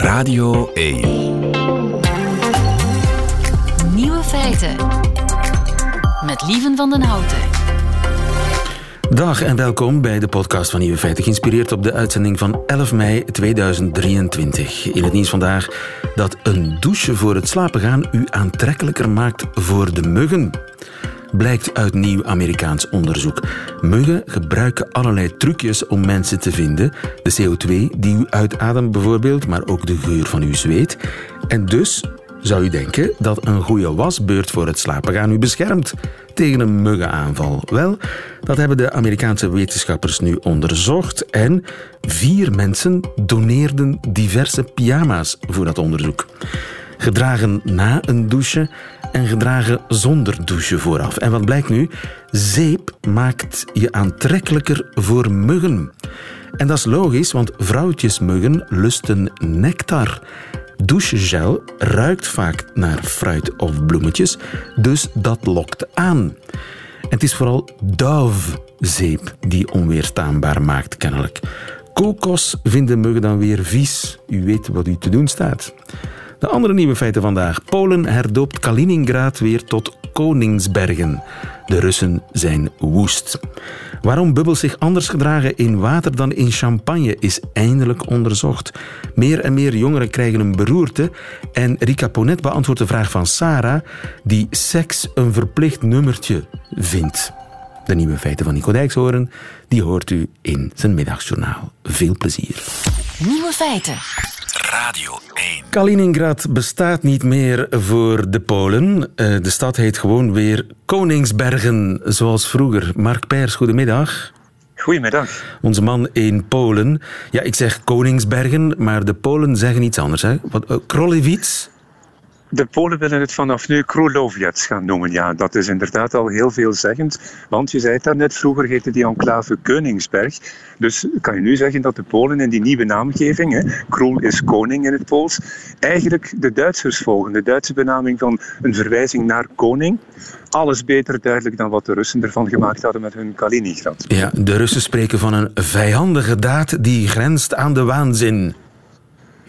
Radio 1. Nieuwe feiten. Met Lieven van den Houten. Dag en welkom bij de podcast van Nieuwe Feiten, geïnspireerd op de uitzending van 11 mei 2023. In het nieuws vandaag dat een douche voor het slapen gaan u aantrekkelijker maakt voor de muggen blijkt uit nieuw Amerikaans onderzoek. Muggen gebruiken allerlei trucjes om mensen te vinden. De CO2 die u uitademt bijvoorbeeld, maar ook de geur van uw zweet. En dus zou u denken dat een goede wasbeurt voor het slapen gaan u beschermt tegen een muggenaanval. Wel, dat hebben de Amerikaanse wetenschappers nu onderzocht en vier mensen doneerden diverse pyjama's voor dat onderzoek. Gedragen na een douche en gedragen zonder douche vooraf. En wat blijkt nu? Zeep maakt je aantrekkelijker voor muggen. En dat is logisch, want vrouwtjesmuggen lusten nectar. Douchegel ruikt vaak naar fruit of bloemetjes, dus dat lokt aan. En het is vooral Dove-zeep die onweerstaanbaar maakt, kennelijk. Kokos vinden muggen dan weer vies. U weet wat u te doen staat. De andere nieuwe feiten vandaag. Polen herdoopt Kaliningrad weer tot Koningsbergen. De Russen zijn woest. Waarom bubbels zich anders gedragen in water dan in champagne is eindelijk onderzocht. Meer en meer jongeren krijgen een beroerte. En Rika Ponet beantwoordt de vraag van Sarah, die seks een verplicht nummertje vindt. De nieuwe feiten van Nico Dijkshoorn, die hoort u in zijn middagjournaal. Veel plezier. Nieuwe feiten. Radio 1. Kaliningrad bestaat niet meer voor de Polen. Eh, De stad heet gewoon weer Koningsbergen, zoals vroeger. Mark Pers, goedemiddag. Goedemiddag. Onze man in Polen. Ja, ik zeg Koningsbergen, maar de Polen zeggen iets anders. Hè? Wat, uh, Krolewitz? De Polen willen het vanaf nu Królowiec gaan noemen. Ja, dat is inderdaad al heel veelzeggend. Want je zei het daarnet, vroeger heette die enclave Koningsberg. Dus kan je nu zeggen dat de Polen in die nieuwe naamgeving, hè, is koning in het Pools, eigenlijk de Duitsers volgen. De Duitse benaming van een verwijzing naar koning. Alles beter duidelijk dan wat de Russen ervan gemaakt hadden met hun Kaliningrad. Ja, de Russen spreken van een vijandige daad die grenst aan de waanzin.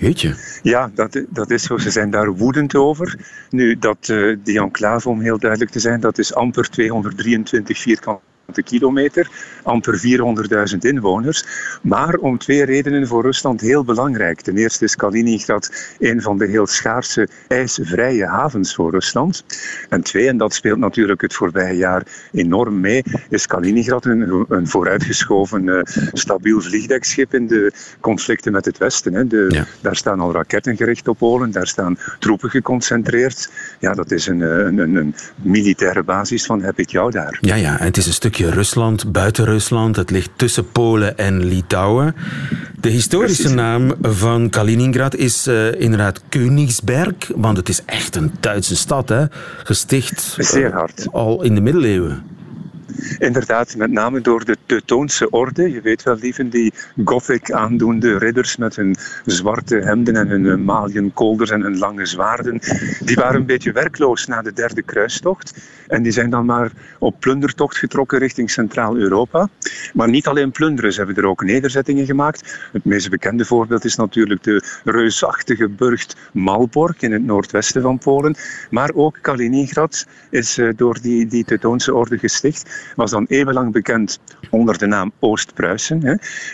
Jeetje. Ja, dat, dat is zo. Ze zijn daar woedend over. Nu, dat, eh, die enclave, om heel duidelijk te zijn, dat is amper 223 vierkante kilometer, amper 400.000 inwoners. Maar om twee redenen voor Rusland heel belangrijk. Ten eerste is Kaliningrad een van de heel schaarse ijsvrije havens voor Rusland. En twee, en dat speelt natuurlijk het voorbije jaar enorm mee, is Kaliningrad een, een vooruitgeschoven uh, stabiel vliegdekschip in de conflicten met het Westen. Hè. De, Ja. Daar staan al raketten gericht op Polen, daar staan troepen geconcentreerd. Ja, dat is een, eh, een, een, een militaire basis van heb ik jou daar. Ja, ja, en het is een stukje Rusland, buiten Rusland. Het ligt tussen Polen en Litouwen. De historische Precies. naam van Kaliningrad is eh, inderdaad Königsberg, want het is echt een Duitse stad, hè? gesticht eh, Zeer hard. al in de middeleeuwen. Inderdaad, met name door de Teutoonse orde. Je weet wel, lieven, die gothic aandoende ridders met hun zwarte hemden en hun maliënkolders en hun lange zwaarden. Die waren een beetje werkloos na de derde kruistocht. En die zijn dan maar op plundertocht getrokken richting Centraal-Europa. Maar niet alleen plunderen, ze hebben er ook nederzettingen gemaakt. Het meest bekende voorbeeld is natuurlijk de reusachtige burcht Malbork in het noordwesten van Polen. Maar ook Kaliningrad is eh, door die, die Teutoonse orde gesticht. Was dan eeuwenlang bekend onder de naam Oost-Pruisen.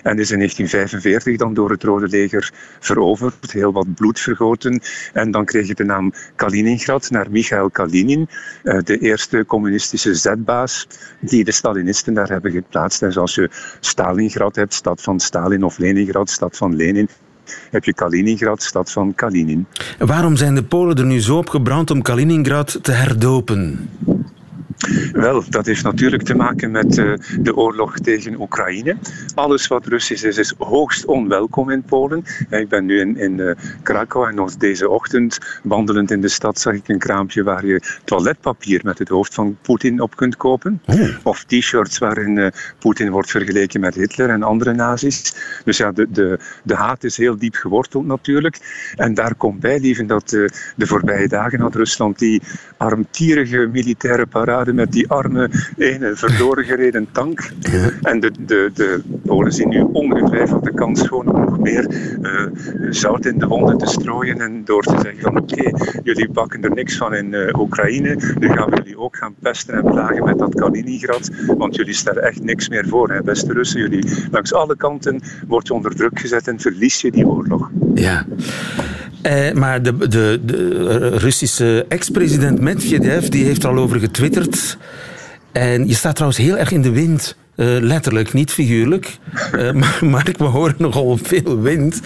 En is in 1945 dan door het Rode Leger veroverd. Heel wat bloed vergoten. En dan kreeg het de naam Kaliningrad naar Michail Kalinin. eh, de eerste communistische zetbaas die de Stalinisten daar hebben geplaatst. En zoals je Stalingrad hebt, stad van Stalin, of Leningrad, stad van Lenin, heb je Kaliningrad, stad van Kalinin. Waarom zijn de Polen er nu zo op gebrand om Kaliningrad te herdopen? Wel, dat heeft natuurlijk te maken met eh, de oorlog tegen Oekraïne. Alles wat Russisch is, is hoogst onwelkom in Polen. Eh, Ik ben nu in, in eh, Krakau en nog deze ochtend, wandelend in de stad, zag ik een kraampje waar je toiletpapier met het hoofd van Poetin op kunt kopen. Of t-shirts waarin Poetin wordt vergeleken met Hitler en andere nazi's. Dus ja, de, de, de haat is heel diep geworteld natuurlijk. En daar komt bij, lieven, dat de voorbije dagen had Rusland die armtierige militaire parade met die die arme ene verloren gereden tank. En de, de, de Polen zien nu ongetwijfeld de kans gewoon om nog meer uh, zout in de wonden te strooien en door te zeggen van oké, jullie pakken er niks van in uh, Oekraïne, nu gaan we jullie ook gaan pesten en plagen met dat Kaliningrad, want jullie stellen echt niks meer voor. Hè. Beste Russen, jullie langs alle kanten wordt je onder druk gezet en verlies je die oorlog. Ja. Eh, maar de, de, de Russische ex-president Medvedev die heeft er al over getwitterd. En je staat trouwens heel erg in de wind. Uh, letterlijk, niet figuurlijk. Uh, maar, maar we horen nogal veel wind.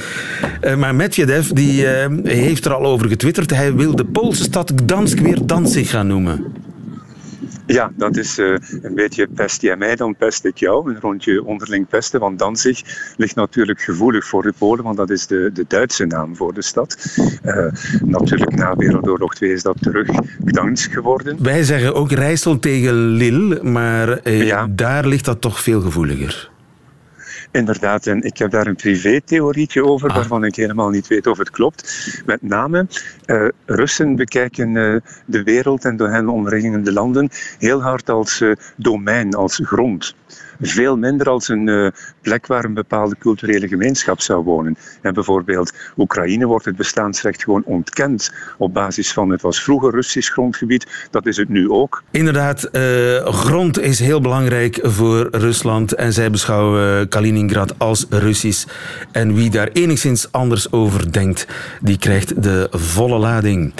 Maar Medvedev die, heeft er al over getwitterd. Hij wil de Poolse stad Gdansk weer Danzig gaan noemen. Ja, dat is uh, een beetje pest jij mij, dan pest ik jou. Een rondje onderling pesten, want Danzig ligt natuurlijk gevoelig voor de Polen, want dat is de, de Duitse naam voor de stad. Uh, natuurlijk na Wereldoorlog 2 is dat terug Gdansk geworden. Wij zeggen ook Rijssel tegen Lille, maar uh, ja. daar ligt dat toch veel gevoeliger. Inderdaad, en ik heb daar een privé-theorietje over, ah. waarvan ik helemaal niet weet of het klopt. Met name, uh, Russen bekijken uh, de wereld en de hen omringende landen heel hard als uh, domein, als grond veel minder als een uh, plek waar een bepaalde culturele gemeenschap zou wonen. En bijvoorbeeld Oekraïne wordt het bestaansrecht gewoon ontkend op basis van het was vroeger Russisch grondgebied, dat is het nu ook. Inderdaad, uh, grond is heel belangrijk voor Rusland en zij beschouwen Kaliningrad als Russisch. En wie daar enigszins anders over denkt, die krijgt de volle lading.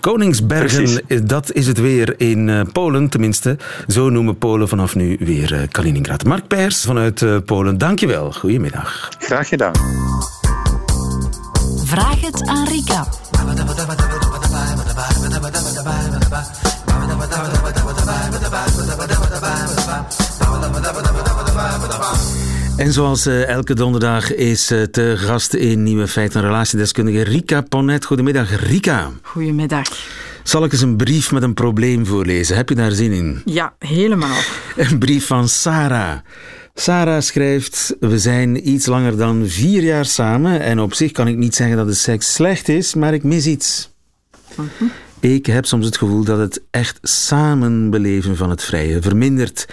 Koningsbergen, Precies. dat is het weer in Polen, tenminste. Zo noemen Polen vanaf nu weer Kaliningrad. Mark Pers vanuit uh, Polen, dankjewel. Goedemiddag. Graag gedaan. Vraag het aan Rika. En zoals uh, elke donderdag is uh, te gast in Nieuwe Feiten relatiedeskundige Rika Ponet. Goedemiddag, Rika. Goedemiddag. Zal ik eens een brief met een probleem voorlezen? Heb je daar zin in? Ja, helemaal. Een brief van Sarah. Sarah schrijft: We zijn iets langer dan vier jaar samen en op zich kan ik niet zeggen dat de seks slecht is, maar ik mis iets. Mm Ik heb soms het gevoel dat het echt samen beleven van het vrije vermindert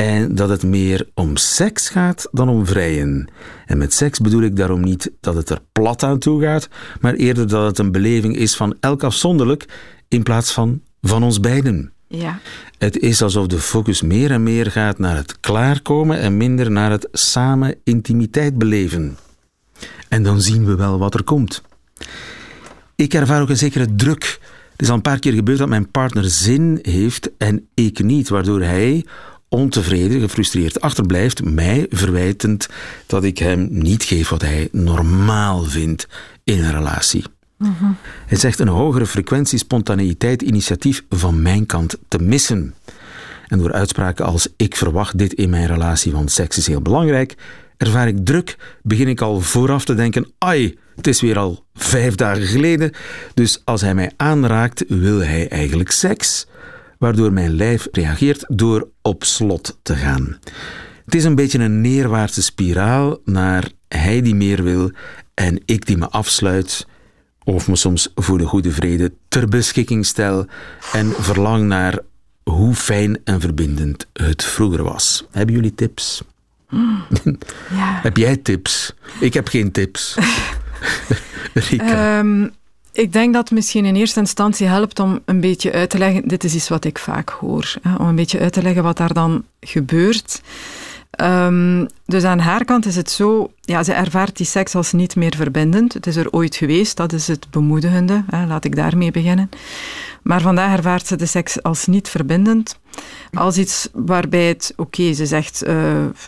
en dat het meer om seks gaat dan om vrijen. En met seks bedoel ik daarom niet dat het er plat aan toe gaat, maar eerder dat het een beleving is van elk afzonderlijk in plaats van van ons beiden. Ja. Het is alsof de focus meer en meer gaat naar het klaarkomen en minder naar het samen intimiteit beleven. En dan zien we wel wat er komt. Ik ervaar ook een zekere druk. Het is al een paar keer gebeurd dat mijn partner zin heeft en ik niet, waardoor hij ontevreden, gefrustreerd achterblijft, mij verwijtend dat ik hem niet geef wat hij normaal vindt in een relatie. Hij zegt een hogere frequentie spontaneïteit initiatief van mijn kant te missen. En door uitspraken als ik verwacht dit in mijn relatie, want seks is heel belangrijk, ervaar ik druk, begin ik al vooraf te denken, ai, het is weer al vijf dagen geleden, dus als hij mij aanraakt, wil hij eigenlijk seks, waardoor mijn lijf reageert door op slot te gaan. Het is een beetje een neerwaartse spiraal naar hij die meer wil en ik die me afsluit of me soms voor de goede vrede ter beschikking stel en verlang naar hoe fijn en verbindend het vroeger was. Hebben jullie tips? Ja. heb jij tips? Ik heb geen tips. um, ik denk dat het misschien in eerste instantie helpt om een beetje uit te leggen, dit is iets wat ik vaak hoor, hè, om een beetje uit te leggen wat daar dan gebeurt. Um, dus aan haar kant is het zo, ja, ze ervaart die seks als niet meer verbindend. Het is er ooit geweest, dat is het bemoedigende. Hè, laat ik daarmee beginnen. Maar vandaag ervaart ze de seks als niet verbindend. Als iets waarbij het, oké, ze zegt, uh,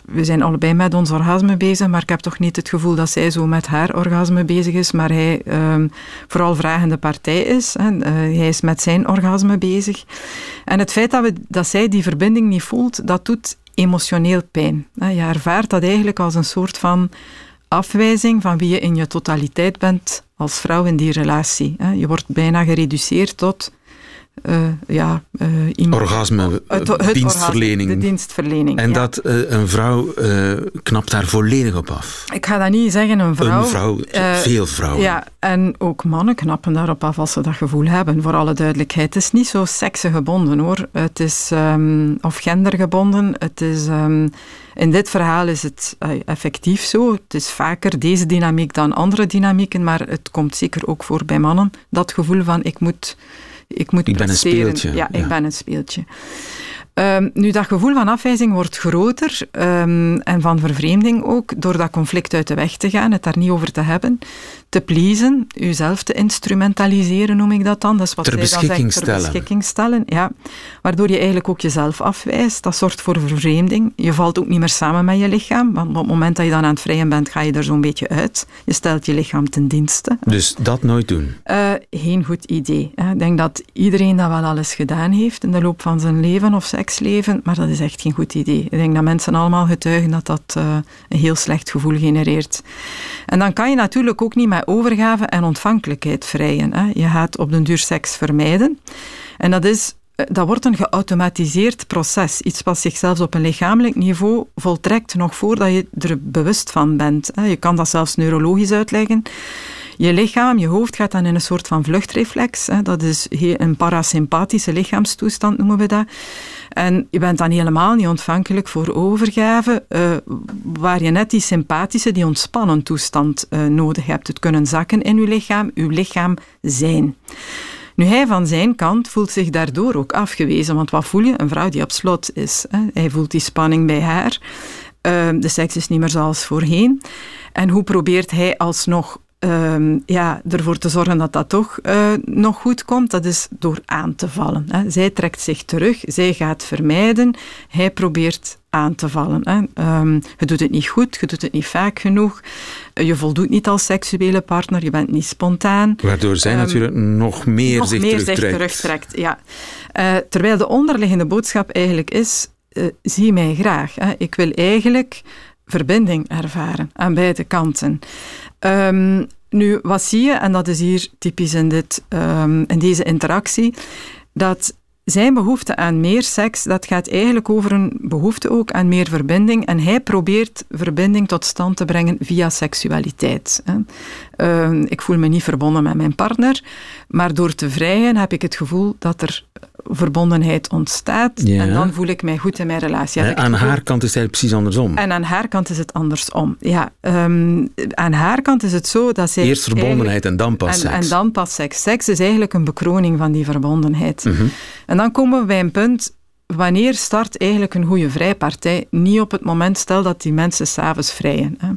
we zijn allebei met ons orgasme bezig, maar ik heb toch niet het gevoel dat zij zo met haar orgasme bezig is, maar hij um, vooral vragende partij is. Hè. Uh, hij is met zijn orgasme bezig. En het feit dat, we, dat zij die verbinding niet voelt, dat doet emotioneel pijn. Je ervaart dat eigenlijk als een soort van afwijzing van wie je in je totaliteit bent als vrouw in die relatie. Je wordt bijna gereduceerd tot uh, ja, uh, iemand... Orgasme, het, het dienstverlening. Orgasme, de dienstverlening, En ja. dat uh, een vrouw knapt daar volledig op af. Ik ga dat niet zeggen, een vrouw. Een vrouw, veel vrouwen. Ja, en ook mannen knappen daarop af als ze dat gevoel hebben, voor alle duidelijkheid. Het is niet zo seksgebonden hoor. Het is, um, of gendergebonden. Het is... Um, in dit verhaal is het effectief zo. Het is vaker deze dynamiek dan andere dynamieken, maar het komt zeker ook voor bij mannen. Dat gevoel van ik moet, ik moet ik ben een speeltje. Ja, ik ben een speeltje. Um, nu, dat gevoel van afwijzing wordt groter um, en van vervreemding ook, door dat conflict uit de weg te gaan, het daar niet over te hebben, te pleasen, uzelf te instrumentaliseren, noem ik dat dan. Dat is wat ter beschikking dan zegt, stellen. Ter beschikking stellen, ja. Waardoor je eigenlijk ook jezelf afwijst. Dat zorgt voor vervreemding. Je valt ook niet meer samen met je lichaam, want op het moment dat je dan aan het vrijen bent, ga je er zo'n beetje uit. Je stelt je lichaam ten dienste. Dus dat nooit doen? Uh, geen goed idee. Hè. Ik denk dat iedereen dat wel alles gedaan heeft in de loop van zijn leven of seksleven, maar dat is echt geen goed idee. Ik denk dat mensen allemaal getuigen dat dat uh, een heel slecht gevoel genereert. En dan kan je natuurlijk ook niet met overgave en ontvankelijkheid vrijen. Hè. Je gaat op den duur seks vermijden. En dat is dat wordt een geautomatiseerd proces. Iets wat zichzelf op een lichamelijk niveau voltrekt nog voordat je er bewust van bent. Je kan dat zelfs neurologisch uitleggen. Je lichaam, je hoofd gaat dan in een soort van vluchtreflex. Dat is een parasympathische lichaamstoestand, noemen we dat. En je bent dan helemaal niet ontvankelijk voor overgave, uh, waar je net die sympathische, die ontspannen toestand uh, nodig hebt. Het kunnen zakken in je lichaam, uw lichaam zijn. Nu, hij van zijn kant voelt zich daardoor ook afgewezen. Want wat voel je? Een vrouw die op slot is. Hè? Hij voelt die spanning bij haar. Uh, de seks is niet meer zoals voorheen. En hoe probeert hij alsnog uh, ja, ervoor te zorgen dat dat toch uh, nog goed komt? Dat is door aan te vallen. Hè? Zij trekt zich terug, zij gaat vermijden. Hij probeert aan te vallen. Hè. Um, je doet het niet goed, je doet het niet vaak genoeg, je voldoet niet als seksuele partner, je bent niet spontaan. Waardoor zij um, natuurlijk nog meer nog zich meer terugtrekt. Zich terugtrekt ja. Uh, terwijl de onderliggende boodschap eigenlijk is, uh, zie mij graag. Hè. Ik wil eigenlijk verbinding ervaren aan beide kanten. Um, nu, wat zie je, en dat is hier typisch in, dit, in deze interactie, dat zijn behoefte aan meer seks, dat gaat eigenlijk over een behoefte ook aan meer verbinding. En hij probeert verbinding tot stand te brengen via seksualiteit. Uh, ik voel me niet verbonden met mijn partner, maar door te vrijen heb ik het gevoel dat er verbondenheid ontstaat. Ja. En dan voel ik mij goed in mijn relatie. Ja, aan haar kant is het precies andersom. En aan haar kant is het andersom. Ja, um, aan haar kant is het zo dat zij... Eerst verbondenheid en dan pas en, seks. En dan pas seks. Seks is eigenlijk een bekroning van die verbondenheid. Mm -hmm. En dan komen we bij een punt... Wanneer start eigenlijk een goede vrijpartij? Niet op het moment, stel dat die mensen s'avonds vrijen. Hè.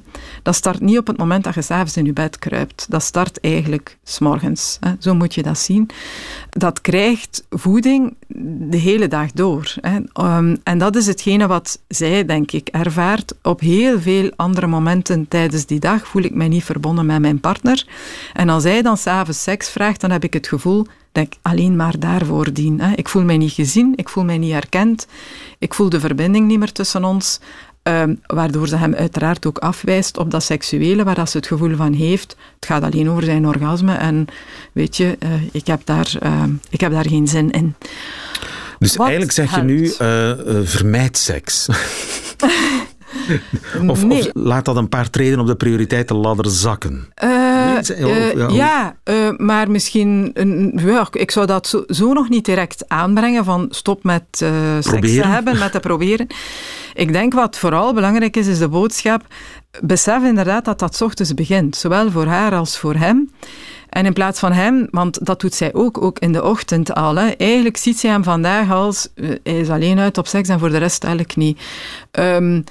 Dat start niet op het moment dat je s'avonds in je bed kruipt. Dat start eigenlijk s'morgens. Zo moet je dat zien. Dat krijgt voeding de hele dag door. Hè. Um, en dat is hetgene wat zij, denk ik, ervaart. Op heel veel andere momenten tijdens die dag voel ik mij niet verbonden met mijn partner. En als hij dan s'avonds seks vraagt, dan heb ik het gevoel dat ik alleen maar daarvoor dien. Hè. Ik voel mij niet gezien, ik voel mij niet herkend, ik voel de verbinding niet meer tussen ons, um, waardoor ze hem uiteraard ook afwijst op dat seksuele, waar dat ze het gevoel van heeft, het gaat alleen over zijn orgasme en weet je, uh, ik, heb daar, uh, ik heb daar geen zin in. Dus Wat eigenlijk zeg helpt? je nu, uh, vermijd seks. Of, nee. of, laat dat een paar treden op de prioriteitenladder zakken? Uh, Nee, uh, ja, ja, uh, maar misschien... Een, ja, ik zou dat zo, zo, nog niet direct aanbrengen van stop met seks te hebben, met te proberen. Ik denk wat vooral belangrijk is, is de boodschap. Besef inderdaad dat dat 's ochtends begint. Zowel voor haar als voor hem. En in plaats van hem, want dat doet zij ook, ook in de ochtend al. Hè. Eigenlijk ziet zij hem vandaag als, hij is alleen uit op seks en voor de rest eigenlijk niet. Um,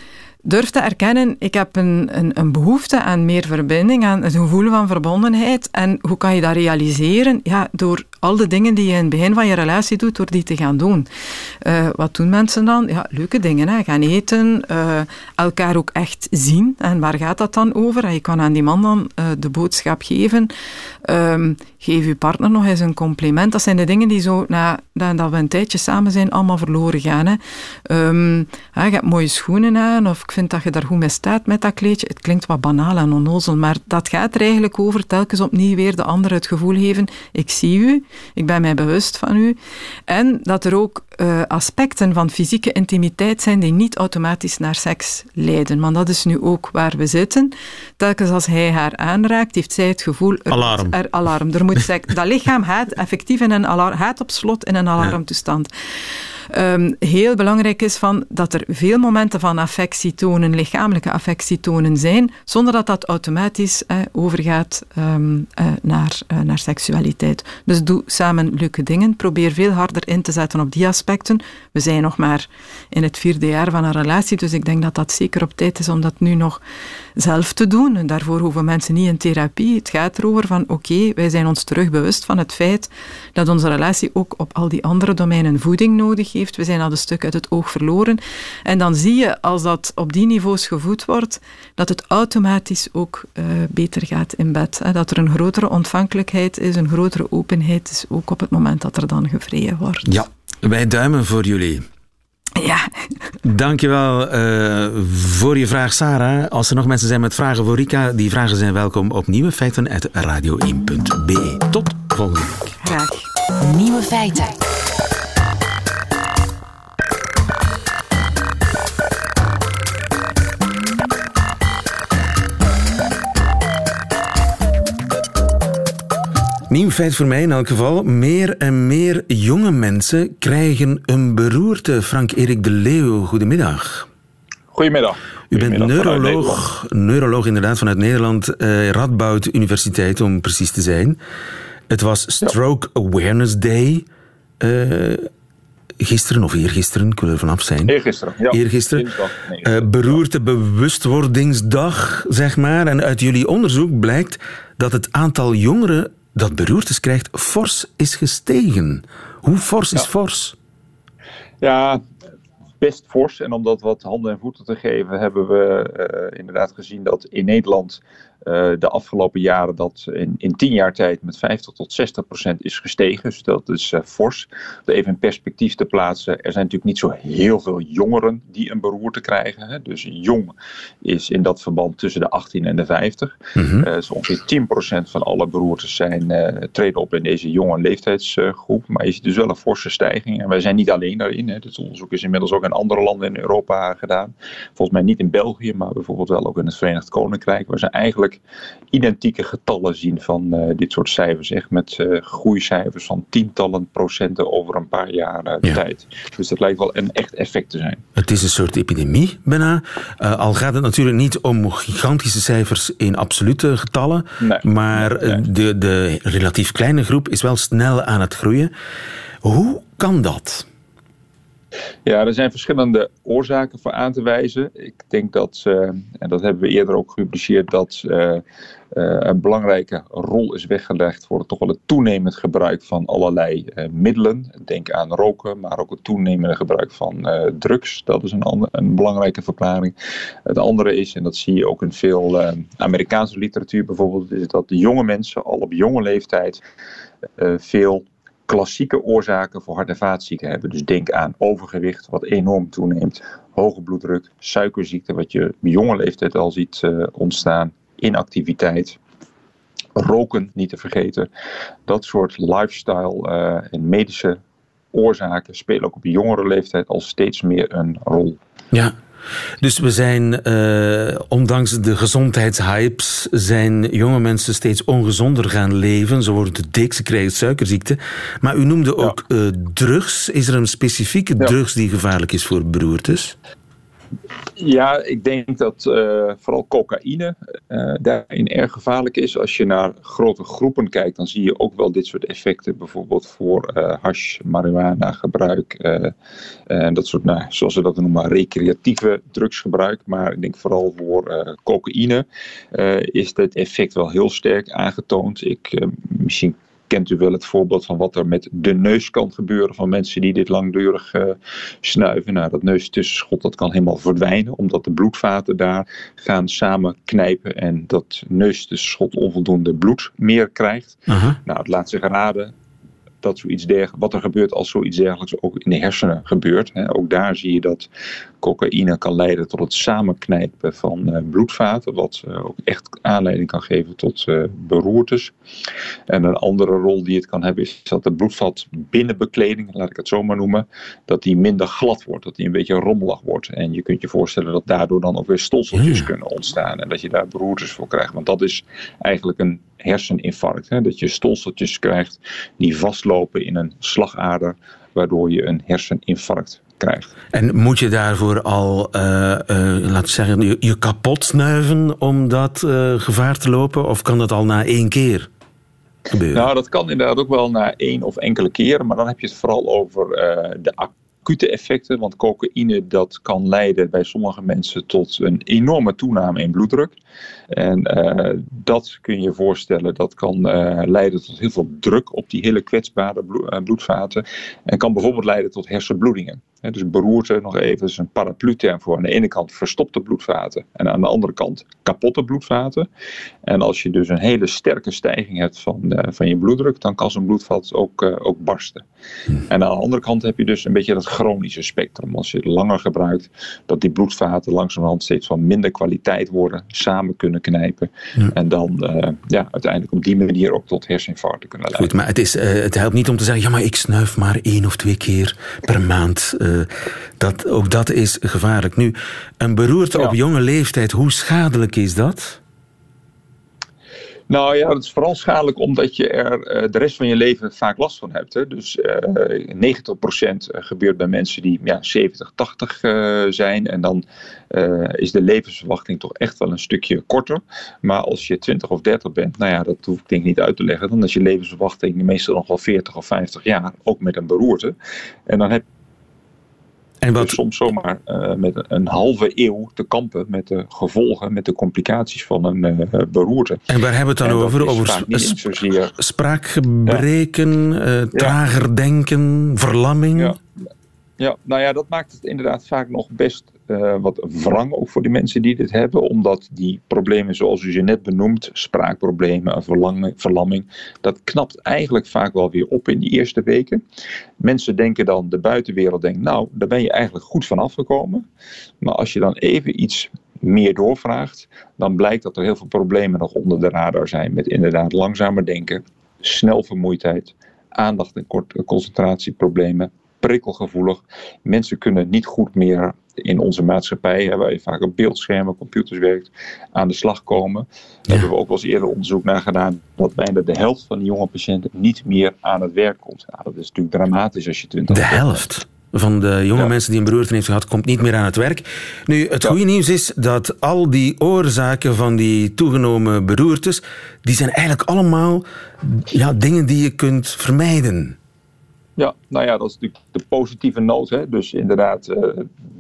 durf te erkennen, ik heb een, een, een, behoefte aan meer verbinding, aan het gevoel van verbondenheid. En hoe kan je dat realiseren? Ja, door al de dingen die je in het begin van je relatie doet, door die te gaan doen. Uh, wat doen mensen dan? Ja, leuke dingen. Hè? Gaan eten, uh, elkaar ook echt zien. En waar gaat dat dan over? Je kan aan die man dan uh, de boodschap geven. Um, geef je partner nog eens een compliment. Dat zijn de dingen die zo, na, dat we een tijdje samen zijn, allemaal verloren gaan. Hè? Um, ja, je hebt mooie schoenen aan, of ik vind dat je daar goed mee staat met dat kleedje. Het klinkt wat banaal en onnozel, maar dat gaat er eigenlijk over telkens opnieuw weer de ander het gevoel geven, ik zie u, ik ben mij bewust van u. En dat er ook uh, aspecten van fysieke intimiteit zijn die niet automatisch naar seks leiden. Want dat is nu ook waar we zitten. Telkens als hij haar aanraakt, heeft zij het gevoel... Er, alarm. Er, alarm. Er moet dat lichaam gaat effectief in een alarm, gaat op slot in een alarmtoestand. Um, heel belangrijk is van dat er veel momenten van affectie tonen, lichamelijke affectie tonen zijn, zonder dat dat automatisch eh, overgaat um, uh, naar, uh, naar seksualiteit. Dus doe samen leuke dingen. Probeer veel harder in te zetten op die aspecten. We zijn nog maar in het vierde jaar van een relatie, dus ik denk dat dat zeker op tijd is om dat nu nog zelf te doen. En daarvoor hoeven mensen niet in therapie. Het gaat erover van oké, wij zijn ons terug bewust van het feit dat onze relatie ook op al die andere domeinen voeding nodig heeft. We zijn al een stuk uit het oog verloren. En dan zie je, als dat op die niveaus gevoed wordt, dat het automatisch ook uh, beter gaat in bed. Hè? Dat er een grotere ontvankelijkheid is, een grotere openheid is, ook op het moment dat er dan gevreden wordt. Ja, wij duimen voor jullie. Ja. Dankjewel uh, voor je vraag, Sarah. Als er nog mensen zijn met vragen voor Rika, die vragen zijn welkom op nieuwe feiten radio1.be. Tot volgende week. Graag. Nieuwe feiten. Nieuw feit voor mij in elk geval. Meer en meer jonge mensen krijgen een beroerte. Frank-Erik de Leeuw, goedemiddag. Goedemiddag. U bent neuroloog, neuroloog inderdaad vanuit Nederland, eh, Radboud Universiteit om precies te zijn. Het was Stroke Awareness Day. Uh, gisteren of eergisteren, ik wil er vanaf zijn. Eergisteren, ja. Eergisteren. Uh, beroerte bewustwordingsdag, zeg maar. En uit jullie onderzoek blijkt dat het aantal jongeren dat beroertes krijgt fors is gestegen. Hoe fors is fors? Ja, best fors. En om dat wat handen en voeten te geven, hebben we uh, inderdaad gezien dat in Nederland uh, de afgelopen jaren dat in, in tien jaar tijd met 50 tot 60 procent is gestegen. Dus dat is uh, fors. Om even in perspectief te plaatsen, er zijn natuurlijk niet zo heel veel jongeren die een beroerte krijgen. Hè. Dus jong is in dat verband tussen de 18 en de 50. Mm -hmm. uh, dus ongeveer 10 procent van alle beroertes zijn, treden op in deze jonge leeftijdsgroep. Maar je ziet dus wel een forse stijging. En wij zijn niet alleen daarin. Hè. Dit onderzoek is inmiddels ook in andere landen in Europa gedaan. Volgens mij niet in België, maar bijvoorbeeld wel ook in het Verenigd Koninkrijk. Waar ze eigenlijk identieke getallen zien van uh, dit soort cijfers. Echt met uh, groeicijfers van tientallen procenten over een paar jaar uh, ja. tijd. Dus dat lijkt wel een echt effect te zijn. Het is een soort epidemie bijna. al gaat het natuurlijk niet om gigantische cijfers in absolute getallen. Nee, maar nee. De, de relatief kleine groep is wel snel aan het groeien. Hoe kan dat? Ja, er zijn verschillende oorzaken voor aan te wijzen. Ik denk dat, uh, en dat hebben we eerder ook gepubliceerd, dat uh, een belangrijke rol is weggelegd voor het toch wel het toenemend gebruik van allerlei middelen. Denk aan roken, maar ook het toenemende gebruik van drugs. Dat is een, een belangrijke verklaring. Het andere is, en dat zie je ook in veel Amerikaanse literatuur bijvoorbeeld, is dat de jonge mensen al op jonge leeftijd veel klassieke oorzaken voor hart- en vaatziekten hebben. Dus denk aan overgewicht, wat enorm toeneemt, hoge bloeddruk, suikerziekte, wat je op jonge leeftijd al ziet uh, ontstaan, inactiviteit, roken niet te vergeten. Dat soort lifestyle uh, en medische oorzaken spelen ook op jongere leeftijd al steeds meer een rol. Ja, dus we zijn, uh, ondanks de gezondheidshypes, zijn jonge mensen steeds ongezonder gaan leven. Ze worden dik, ze krijgen suikerziekte. Maar u noemde ook ja. uh, drugs. Is er een specifieke ja. drugs die gevaarlijk is voor beroertes? Ja, ik denk dat uh, vooral cocaïne uh, daarin erg gevaarlijk is. Als je naar grote groepen kijkt, dan zie je ook wel dit soort effecten. Bijvoorbeeld voor uh, hash, marihuana gebruik. en dat soort, nou, zoals ze dat noemen, recreatieve drugsgebruik. Maar ik denk vooral voor cocaïne is het effect wel heel sterk aangetoond. Ik, misschien kent u wel het voorbeeld van wat er met de neus kan gebeuren van mensen die dit langdurig uh, snuiven. Nou, dat neustussenschot dat kan helemaal verdwijnen, omdat de bloedvaten daar gaan samen knijpen en dat neustussenschot onvoldoende bloed meer krijgt. Nou, het laat zich raden dat zoiets dergelijks, wat er gebeurt als zoiets dergelijks ook in de hersenen gebeurt. Ook daar zie je dat Cocaïne kan leiden tot het samenknijpen van bloedvaten, wat ook echt aanleiding kan geven tot beroertes. En een andere rol die het kan hebben is dat de bloedvat binnenbekleding, laat ik het zo maar noemen, dat die minder glad wordt, dat die een beetje rommelig wordt. En je kunt je voorstellen dat daardoor dan ook weer stolseltjes kunnen ontstaan en dat je daar beroertes voor krijgt. Want dat is eigenlijk een herseninfarct. Hè? Dat je stolseltjes krijgt die vastlopen in een slagader, waardoor je een herseninfarct krijgt. En moet je daarvoor al, uh, uh, laten we zeggen, je, je, kapot snuiven om dat uh, gevaar te lopen? Of kan dat al na één keer? Gebeuren? Nou, dat kan inderdaad ook wel na één of enkele keren, maar dan heb je het vooral over de acute effecten. Want cocaïne dat kan leiden bij sommige mensen tot een enorme toename in bloeddruk. En uh, dat kun je je voorstellen, dat kan uh, leiden tot heel veel druk op die hele kwetsbare eh, bloedvaten. En kan bijvoorbeeld leiden tot hersenbloedingen. He, dus beroerte, nog even, is een paraplu-term voor aan de ene kant verstopte bloedvaten en aan de andere kant kapotte bloedvaten. En als je dus een hele sterke stijging hebt van, uh, van je bloeddruk, dan kan zo'n bloedvat ook, ook barsten. Hmm. En aan de andere kant heb je dus een beetje dat chronische spectrum. Als je het langer gebruikt, dat die bloedvaten langzamerhand steeds van minder kwaliteit worden, samen kunnen knijpen. Ja. En dan uh, ja, uiteindelijk op die manier ook tot herseninfarcten kunnen leiden. Goed, maar het, is, uh, het helpt niet om te zeggen, ja maar ik snuif maar één of twee keer per maand. Uh, dat, ook dat is gevaarlijk. Nu, een beroerte ja. op jonge leeftijd, hoe schadelijk is dat? Nou ja, dat is vooral schadelijk omdat je er uh, de rest van je leven vaak last van hebt. Hè. Dus uh, 90% gebeurt bij mensen die ja, 70, 80 uh, zijn. En dan is de levensverwachting toch echt wel een stukje korter. Maar als je 20 of 30 bent, nou ja, dat hoef ik denk niet uit te leggen. Dan is je levensverwachting meestal nog wel 40 of 50 jaar, ook met een beroerte. En dan heb en wat... Dus soms zomaar uh, met een halve eeuw te kampen met de gevolgen, met de complicaties van een uh, beroerte. En waar hebben we het dan over? Over zozeer... spraakgebreken, ja. uh, trager denken, verlamming? Ja. ja, nou ja, dat maakt het inderdaad vaak nog best uh, wat wrang ook voor die mensen die dit hebben, omdat die problemen zoals u ze net benoemt, spraakproblemen, verlamming, verlamming, dat knapt eigenlijk vaak wel weer op in die eerste weken. Mensen denken dan, de buitenwereld denkt, nou, daar ben je eigenlijk goed van afgekomen. Maar als je dan even iets meer doorvraagt, dan blijkt dat er heel veel problemen nog onder de radar zijn met inderdaad langzamer denken, snel vermoeidheid, aandacht- en concentratieproblemen, prikkelgevoelig. Mensen kunnen niet goed meer in onze maatschappij, waar je vaak op beeldschermen, computers werkt, aan de slag komen. Daar hebben we ook wel eens eerder onderzoek naar gedaan dat bijna de helft van de jonge patiënten niet meer aan het werk komt. Nou, dat is natuurlijk dramatisch als je 20 De helft? van de jonge ja. mensen die een beroerte heeft gehad, komt niet meer aan het werk. Nu, het ja. goede nieuws is dat al die oorzaken van die toegenomen beroertes, die zijn eigenlijk allemaal ja, dingen die je kunt vermijden. Ja, nou ja, dat is natuurlijk de positieve noot. Dus inderdaad, uh,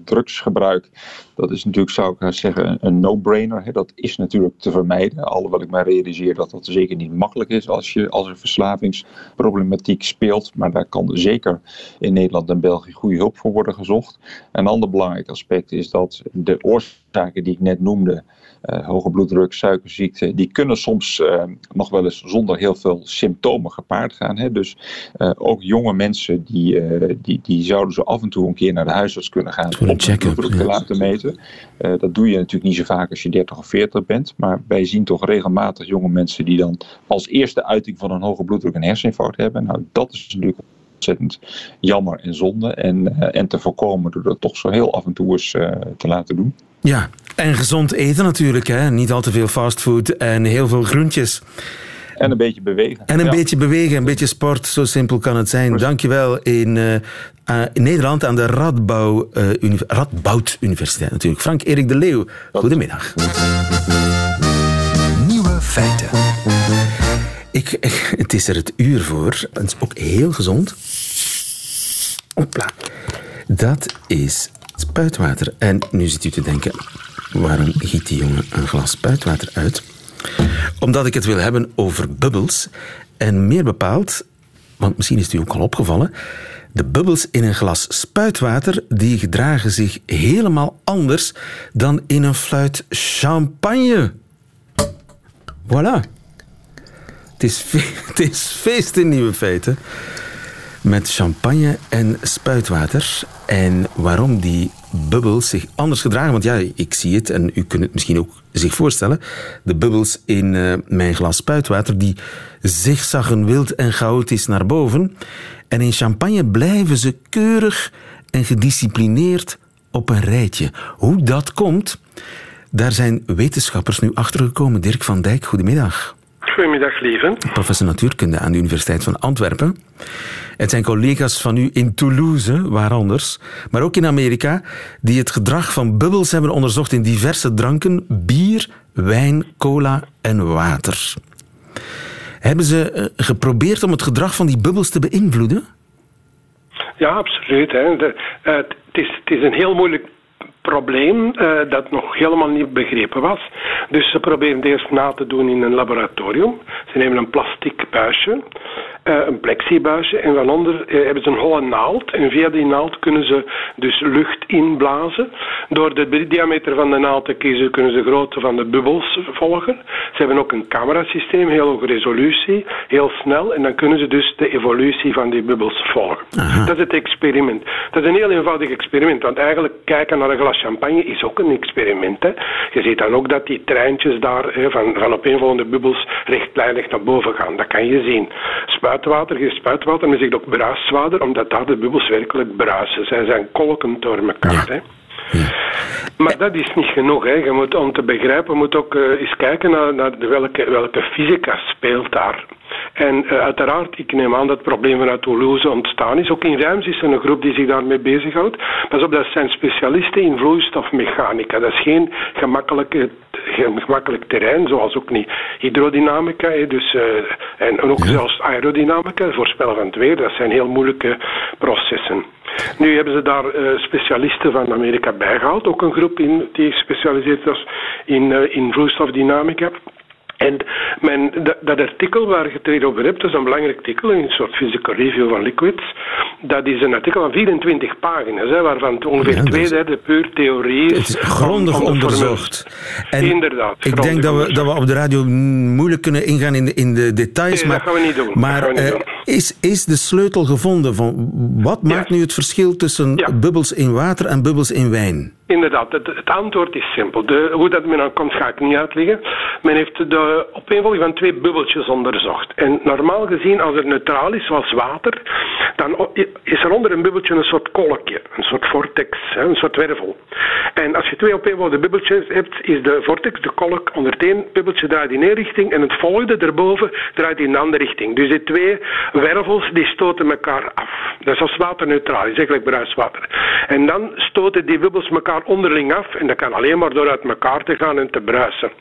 drugsgebruik, dat is natuurlijk, zou ik zeggen, een no-brainer. Dat is natuurlijk te vermijden. Alhoewel ik mij realiseer dat dat zeker niet makkelijk is als, je, als er verslavingsproblematiek speelt. Maar daar kan zeker in Nederland en België goede hulp voor worden gezocht. Een ander belangrijk aspect is dat de oorzaken die ik net noemde, uh, hoge bloeddruk, suikerziekte, die kunnen soms uh, nog wel eens zonder heel veel symptomen gepaard gaan. Hè? Dus ook jonge mensen die, die, die zouden zo af en toe een keer naar de huisarts kunnen gaan om hun bloeddruk te laten meten. dat doe je natuurlijk niet zo vaak als je 30 of 40 bent, maar wij zien toch regelmatig jonge mensen die dan als eerste uiting van een hoge bloeddruk een herseninfarct hebben. Nou, dat is natuurlijk ontzettend jammer en zonde. En, uh, en te voorkomen door dat toch zo heel af en toe eens uh, te laten doen. Ja, en gezond eten natuurlijk. Hè? Niet al te veel fastfood en heel veel groentjes. En een beetje bewegen. En een ja. beetje bewegen, een beetje sport. Zo simpel kan het zijn. Dankjewel in, uh, in Nederland aan de Radbouw, uni Radboud Universiteit natuurlijk. Frank-Erik de Leeuw, goedemiddag. Nieuwe feiten. Ik, ik, het is er het uur voor. Het is ook heel gezond. Hopla. Dat is spuitwater. En nu zit u te denken, waarom giet die jongen een glas spuitwater uit? Omdat ik het wil hebben over bubbels. En meer bepaald, want misschien is het u ook al opgevallen, de bubbels in een glas spuitwater die gedragen zich helemaal anders dan in een fluit champagne. Voilà. Het is, het is feest in nieuwe feiten. Met champagne en spuitwater. En waarom die bubbels zich anders gedragen? Want ja, ik zie het en u kunt het misschien ook zich voorstellen. De bubbels in eh, mijn glas spuitwater, die zigzaggen wild en chaotisch naar boven. En in champagne blijven ze keurig en gedisciplineerd op een rijtje. Hoe dat komt, daar zijn wetenschappers nu achter gekomen. Dirk van Dijk, goedemiddag. Goedemiddag, lieve. Professor natuurkunde aan de Universiteit van Antwerpen. Het zijn collega's van u in Toulouse, waar anders, maar ook in Amerika, die het gedrag van bubbels hebben onderzocht in diverse dranken: bier, wijn, cola en water. Hebben ze eh, geprobeerd om het gedrag van die bubbels te beïnvloeden? Ja, absoluut. Hè. De, uh, het, is, het is een heel moeilijk probleem uh, dat nog helemaal niet begrepen was. Dus ze proberen het eerst na te doen in een laboratorium. Ze nemen een plastic buisje een plexibuisje en van onder uh, hebben ze een holle naald. En via die naald kunnen ze dus lucht inblazen. Door de diameter van de naald te kiezen kunnen ze de grootte van de bubbels volgen. Ze hebben ook een camerasysteem, heel hoge resolutie, heel snel. En dan kunnen ze dus de evolutie van die bubbels volgen. Aha. Dat is het experiment. Dat is een heel eenvoudig experiment, want eigenlijk kijken naar een glas champagne is ook een experiment. Hè. Je ziet dan ook dat die treintjes daar hè, van, van opeenvolgende bubbels rechtlijnig naar boven gaan. Dat kan je zien spuitwater, geen spuitwater, men zegt ook bruiswater, omdat daar de bubbels werkelijk bruisen. Zij zijn kolkend door elkaar. Hè. Maar dat is niet genoeg. Hè. Je moet, om te begrijpen, moet ook uh, eens kijken naar, naar de welke, welke fysica speelt daar. En uh, uiteraard, ik neem aan dat het probleem vanuit Toulouse ontstaan is. Ook in Rijms is er een groep die zich daarmee bezighoudt. Pas op, dat zijn specialisten in vloeistofmechanica. Dat is geen gemakkelijke gemakkelijk terrein, zoals ook niet hydrodynamica. Dus, uh, en ook zelfs aerodynamica, voorspellen van het weer. Dat zijn heel moeilijke processen. Nu hebben ze daar uh, specialisten van Amerika bijgehaald. Ook een groep in, die gespecialiseerd was in, uh, in vloeistofdynamica. En mijn, dat, dat, artikel waar je het over hebt, dat is een belangrijk artikel, een soort physical review van liquids. Dat is een artikel van 24 pagina's, hè, waarvan ongeveer twee derde puur theorie is. Het is grondig onderzocht. En Inderdaad. Ik denk dat we, dat we op de radio moeilijk kunnen ingaan in de, in de details. Nee, maar, dat gaan we niet doen. Maar niet uh, doen. Is, is de sleutel gevonden van wat maakt nu het verschil tussen Ja. bubbels in water en bubbels in wijn? Inderdaad, het, het antwoord is simpel. De, hoe dat men aan komt, ga ik niet uitleggen. Men heeft de opeenvolging van twee bubbeltjes onderzocht. En normaal gezien, als het neutraal is, zoals water, dan is er onder een bubbeltje een soort kolkje, een soort vortex, een soort wervel. En als je twee opeenvolgende bubbeltjes hebt, is de vortex, de kolk, onder het één bubbeltje draait in één richting en het volgende erboven draait in een andere richting. Dus die twee wervels die stoten elkaar af. Dat is als water neutraal, is eigenlijk bruiswater. En dan stoten die bubbels elkaar onderling af en dat kan alleen maar door uit elkaar te gaan en te bruisen.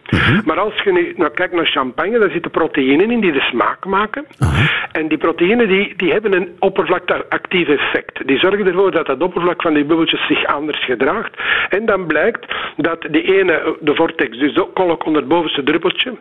Maar als je nu nou, kijkt naar champagne, daar zitten proteïnen in die de smaak maken. En die proteïnen die, die hebben een oppervlakteactief effect. Die zorgen ervoor dat het oppervlak van die bubbeltjes zich anders gedraagt. En dan blijkt dat de ene, de vortex, dus de kolk onder het bovenste druppeltje,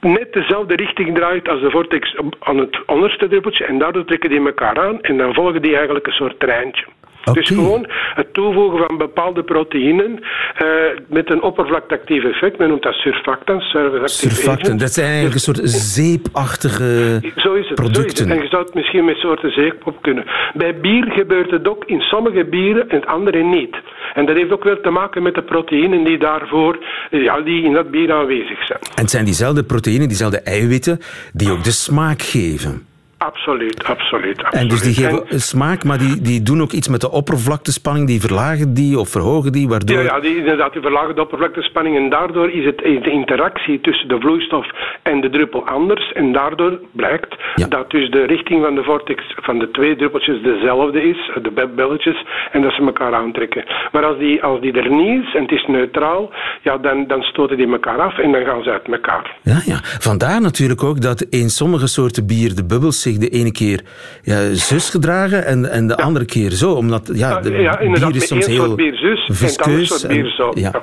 net dezelfde richting draait als de vortex aan het onderste druppeltje. En daardoor trekken die elkaar aan en dan volgen die eigenlijk een soort treintje. Dus gewoon het toevoegen van bepaalde proteïnen eh, met een oppervlakteactief effect. Men noemt dat surfactants, Surfactant, agents. dat zijn eigenlijk een soort zeepachtige Zo is het. Zo is producten. het. En je zou het misschien met soorten zeepop kunnen. Bij bier gebeurt het ook in sommige bieren en andere niet. En dat heeft ook wel te maken met de proteïnen die daarvoor ja, die in dat bier aanwezig zijn. En het zijn diezelfde proteïnen, diezelfde eiwitten, die ook de smaak geven. Absoluut, absoluut. absoluut. En dus die geven En- smaak, maar die, die doen ook iets met de oppervlaktespanning, die verlagen die of verhogen die, waardoor... Ja, ja die, inderdaad, die verlagen de oppervlaktespanning en daardoor is, het, is de interactie tussen de vloeistof en de druppel anders. En daardoor blijkt Ja. dat dus de richting van de vortex van de twee druppeltjes dezelfde is, de be- belletjes, en dat ze elkaar aantrekken. Maar als die, als die er niet is en het is neutraal, ja, dan, dan stoten die elkaar af en dan gaan ze uit elkaar. Ja, ja. Vandaar natuurlijk ook dat in sommige soorten bier de bubbels zich de ene keer ja, zus gedragen en, en de andere keer zo. Omdat ja, de ja, inderdaad, bier is soms heel bier zus en viskeus. zo. ja.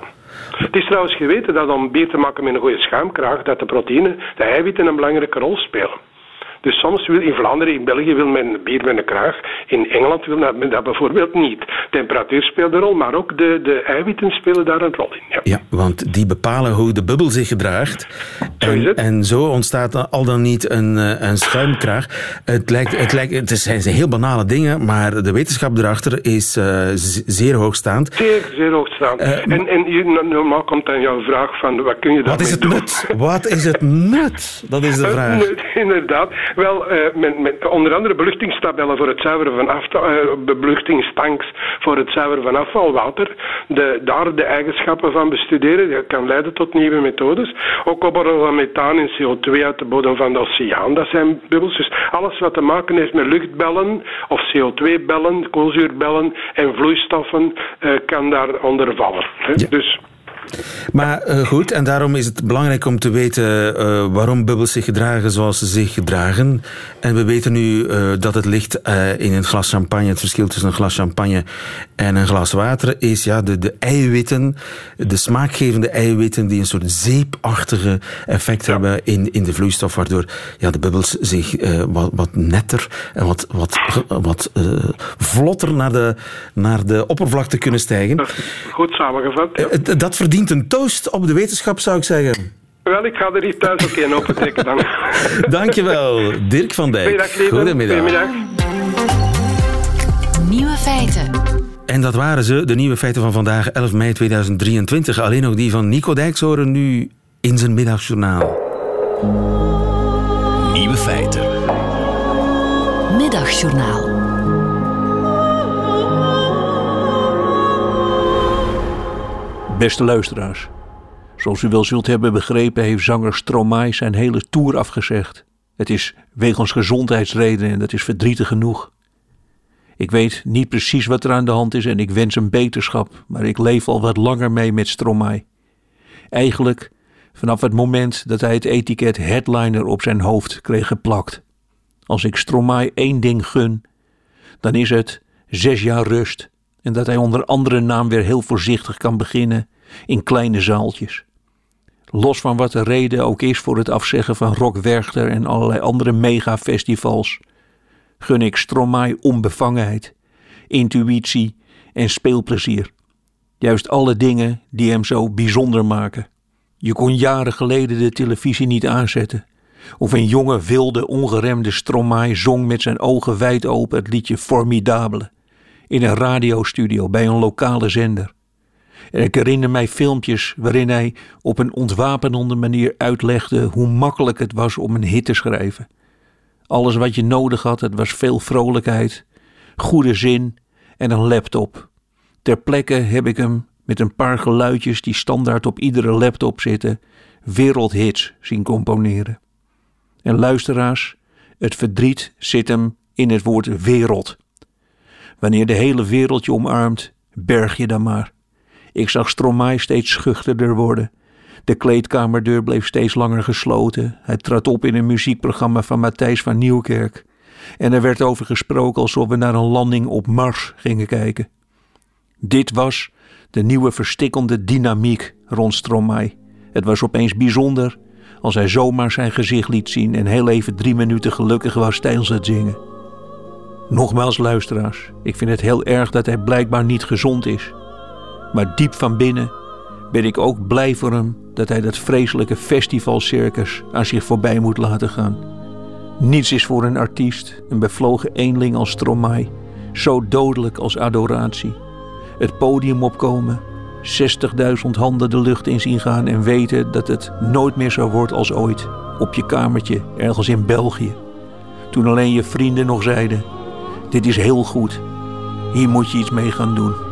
Het is trouwens geweten dat om bier te maken met een goede schuimkraag, dat de proteïnen, de eiwitten een belangrijke rol spelen. Dus soms wil in Vlaanderen, in België wil men bier met een kraag. In Engeland wil men dat bijvoorbeeld niet. Temperatuur speelt een rol, maar ook de, de eiwitten spelen daar een rol in. Ja. Ja, want die bepalen hoe de bubbel zich gedraagt. Zo En, zo ontstaat al dan niet een, eh, een schuimkraag. Het, lijkt, het, lijkt, het zijn heel banale dingen, maar de wetenschap erachter is eh, zeer hoogstaand. Zeer, zeer hoog staan. Eh, en en hier, normaal komt dan jouw vraag van wat kun je Wat is daarmee het doen? nut? Wat is het nut? Dat is de vraag. nee, inderdaad. Wel, eh, met, met onder andere beluchtingstabellen voor het zuiveren van afval, eh, beluchtingstanks voor het zuiveren van afvalwater. De, daar de eigenschappen van bestuderen. Dat kan leiden tot nieuwe methodes. Ook opborrelen van methaan en CO2 uit de bodem van de oceaan. Dat zijn bubbels. Dus alles wat te maken heeft met luchtbellen of CO2-bellen, koolzuurbellen en vloeistoffen eh, kan daaronder vallen. hè. Ja. Dus Maar eh, goed, en daarom is het belangrijk om te weten eh, waarom bubbels zich gedragen zoals ze zich gedragen. En we weten nu eh, dat het ligt in een glas champagne. Het verschil tussen een glas champagne en een glas water is ja, de, de eiwitten, de smaakgevende eiwitten die een soort zeepachtige effect hebben in, in de vloeistof, waardoor ja, de bubbels zich wat, wat netter en wat, wat, wat vlotter naar de, naar de oppervlakte kunnen stijgen. goed samengevat. ja. Dat verdient een toast op de wetenschap, zou ik zeggen. Wel, ik ga er hier thuis ook een opentrekken dan. Dankjewel, Dirk van Dijk. Goedemiddag. Goedemiddag. Nieuwe feiten. En dat waren ze, de nieuwe feiten van vandaag, 11 mei 2023. Alleen nog die van Nico Dijkshoren nu in zijn middagjournaal. Nieuwe feiten. Middagjournaal. Beste luisteraars, zoals u wel zult hebben begrepen heeft zanger Stromae zijn hele tour afgezegd. Het is wegens gezondheidsredenen en dat is verdrietig genoeg. Ik weet niet precies wat er aan de hand is en ik wens hem beterschap, maar ik leef al wat langer mee met Stromae. Eigenlijk vanaf het moment dat hij het etiket headliner op zijn hoofd kreeg geplakt. Als ik Stromae één ding gun, dan is het zes jaar rust en dat hij onder andere naam weer heel voorzichtig kan beginnen in kleine zaaltjes. Los van wat de reden ook is voor het afzeggen van Rock Werchter en allerlei andere megafestivals, gun ik Stromae onbevangenheid, intuïtie en speelplezier. Juist alle dingen die hem zo bijzonder maken. Je kon jaren geleden de televisie niet aanzetten. Of een jonge, wilde, ongeremde Stromae zong met zijn ogen wijd open het liedje Formidable. In een radiostudio bij een lokale zender. En ik herinner mij filmpjes waarin hij op een ontwapenende manier uitlegde hoe makkelijk het was om een hit te schrijven. Alles wat je nodig had, het was veel vrolijkheid, goede zin en een laptop. Ter plekke heb ik hem met een paar geluidjes die standaard op iedere laptop zitten, wereldhits zien componeren. En luisteraars, het verdriet zit hem in het woord wereld. Wanneer de hele wereld je omarmt, berg je dan maar. Ik zag Stromae steeds schuchterder worden. De kleedkamerdeur bleef steeds langer gesloten. Hij trad op in een muziekprogramma van Matthijs van Nieuwkerk. En er werd over gesproken alsof we naar een landing op Mars gingen kijken. Dit was de nieuwe verstikkende dynamiek rond Stromae. Het was opeens bijzonder als hij zomaar zijn gezicht liet zien en heel even drie minuten gelukkig was tijdens het zingen. Nogmaals luisteraars, ik vind het heel erg dat hij blijkbaar niet gezond is. Maar diep van binnen ben ik ook blij voor hem dat hij dat vreselijke festivalcircus aan zich voorbij moet laten gaan. Niets is voor een artiest, een bevlogen eenling als Stromae, zo dodelijk als adoratie. Het podium opkomen, 60.000 handen de lucht in zien gaan en weten dat het nooit meer zo wordt als ooit. Op je kamertje, ergens in België. Toen alleen je vrienden nog zeiden: Dit is heel goed, hier moet je iets mee gaan doen.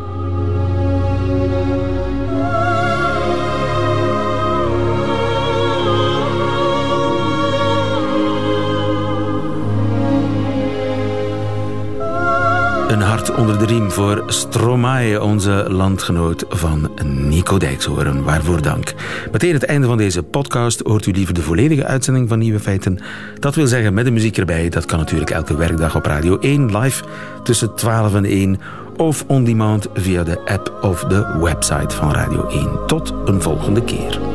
Onder de riem voor Stromae, onze landgenoot van Nico Dijkshoorn. Waarvoor dank. Meteen het einde van deze podcast hoort u liever de volledige uitzending van Nieuwe Feiten. Dat wil zeggen met de muziek erbij. Dat kan natuurlijk elke werkdag op Radio 1 live tussen 12 en 1 of on demand via de app of de website van Radio 1. Tot een volgende keer.